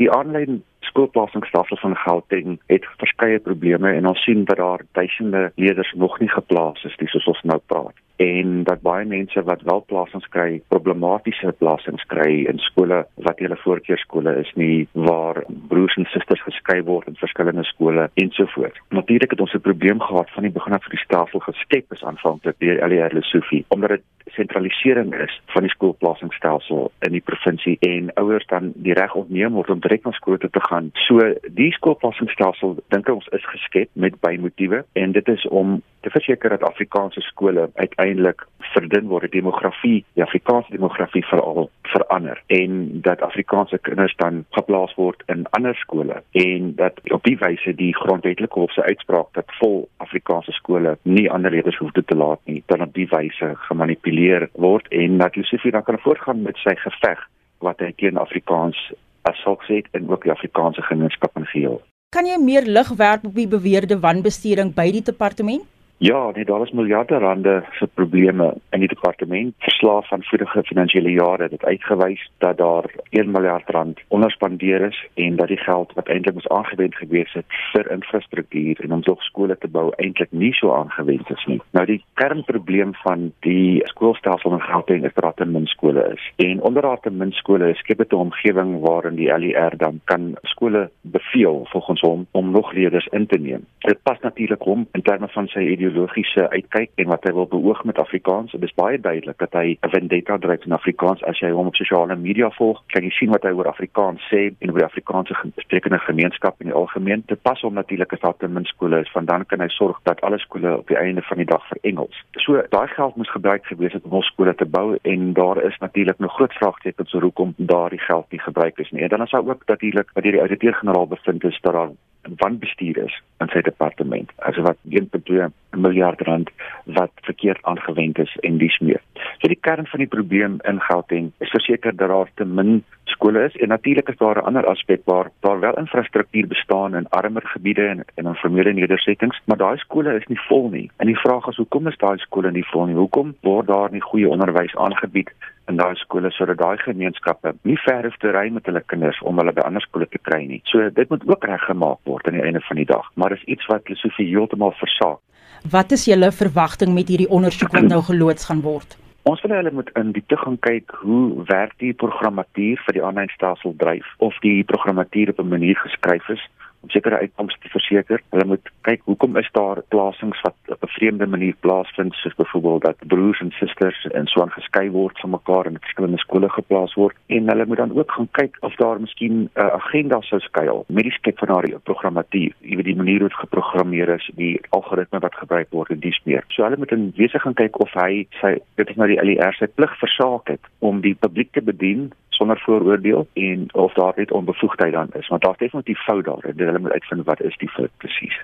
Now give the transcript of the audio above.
Die aanlyn skoolplasingsstelsel van Gauteng het verskeie probleme en ons sien dat daar duisende leerders nog nie geplaas is dis soos ons nou praat en dat baie mense wat wel plasings kry problematiese plasings kry in skole wat hulle voorkeurskole is nie waar broers en susters geskei word in verskillende skole ensovoorts. Natuurlik het ons 'n probleem gehad van die begin af vir die stelsel geskep is aanvanklik deur Elie Lesofie omdat dit sentralisering is van die skoolplasingsstelsel in die provinsie en ouers dan die reg ontneem word om direk na skole te gaan. So die skoolplasingsstelsel dink ons is geskep met bymotiewe en dit is om te verseker dat Afrikaanse skole uiteindelik verdun word, die demografie, die Afrikaanse demografie veral verander en dat Afrikaanse kinders dan geplaas word in ander skole en dat op die wyse die grondwetlike hof se uitspraak dat vol Afrikaanse skole nie ander leerders hoef te laat nie, dan op die wyse gemanipuleer word en dat Josefie dan kan voortgaan met sy geveg wat hy teen Afrikaans as sulks het en ook die Afrikaanse gemeenskap in geheel. Kan jy meer lig werp op die beweerde wanbestuuring by die departement? Ja, nee, daar is miljarde rande se probleme in die departement. Verslaaf van vorige finansiële jare het uitgewys dat daar 1 miljard rand onderspandeer is en dat die geld wat eintlik moes aangewend gewees het vir infrastruktuur en om tog skole te bou eintlik nie so aangewend is nie. Nou die kernprobleem van die skoolstelsel in Gauteng is dat daar te min skole is. En onder daar te min skole is skep dit 'n omgewing waarin die LER dan kan skole beveel volgens hom om nog leerders in te neem. Dit pas natuurlik hom in terme van sy ideologiese uitkyk en wat hy wil beoog met Afrikaans. Dit is baie duidelik dat hy 'n vendetta dryf in Afrikaans as jy hom op sosiale media volg. Kan jy sien wat hy oor Afrikaans sê en oor die Afrikaanse sprekende gemeenskap in die algemeen? Dit pas hom natuurlik as daar te min skole is, want dan kan hy sorg dat alle skole op die einde van die dag vir Engels. So daai geld moes gebruik gewees het om ons skole te bou en daar is natuurlik nog groot vraagtekens oor hoekom daardie geld nie gebruik is nie. En dan is daar ook natuurlik wat hierdie ouditeur-generaal bevind is dat daar wanbestuur is in sy departement. Also wat 1.2 miljard rand wat verkeerd aangewend is en dis meer. So die kern van die probleem in Gauteng is verseker dat daar te min skole is en natuurlik is daar 'n ander aspek waar daar wel infrastruktuur bestaan in armer gebiede en in informele nedersettings, maar daai skole is nie vol nie. En die vraag is hoekom is daai skole nie vol nie? Hoekom word daar nie goeie onderwys aangebied in daai skole sodat daai gemeenskappe nie ver hoef te ry met hulle kinders om hulle by ander skole te kry nie. So dit moet ook reggemaak word aan die einde van die dag, maar dis iets wat Lesofie heeltemal versaak. Wat is julle verwagting met hierdie ondersoek wat nou geloods gaan word? Ons wil hulle moet in diepte gaan kyk hoe werk die programmatuur vir die aanlynstelsel dryf of die programmatuur op 'n manier geskryf is om sekere uitkomste te verseker. Hulle moet kyk hoekom is daar plasings wat op 'n vreemde manier plaasvind, soos byvoorbeeld dat broers en susters in so 'n geskei word van mekaar in verskillende skole geplaas word en hulle moet dan ook gaan kyk of daar miskien 'n uh, agenda sou skuil met die skep van daardie programmatuur, iewe die manier hoe dit geprogrammeer is, die algoritme wat gebruik word en dies meer. So hulle moet in wese gaan kyk of hy sy dit is nou die LER sy plig versaak het om die publiek te bedien sonder vooroordeel en of daar net onbevoegdheid dan is want daar's definitief fout daar en hulle moet uitvind wat is die fout presies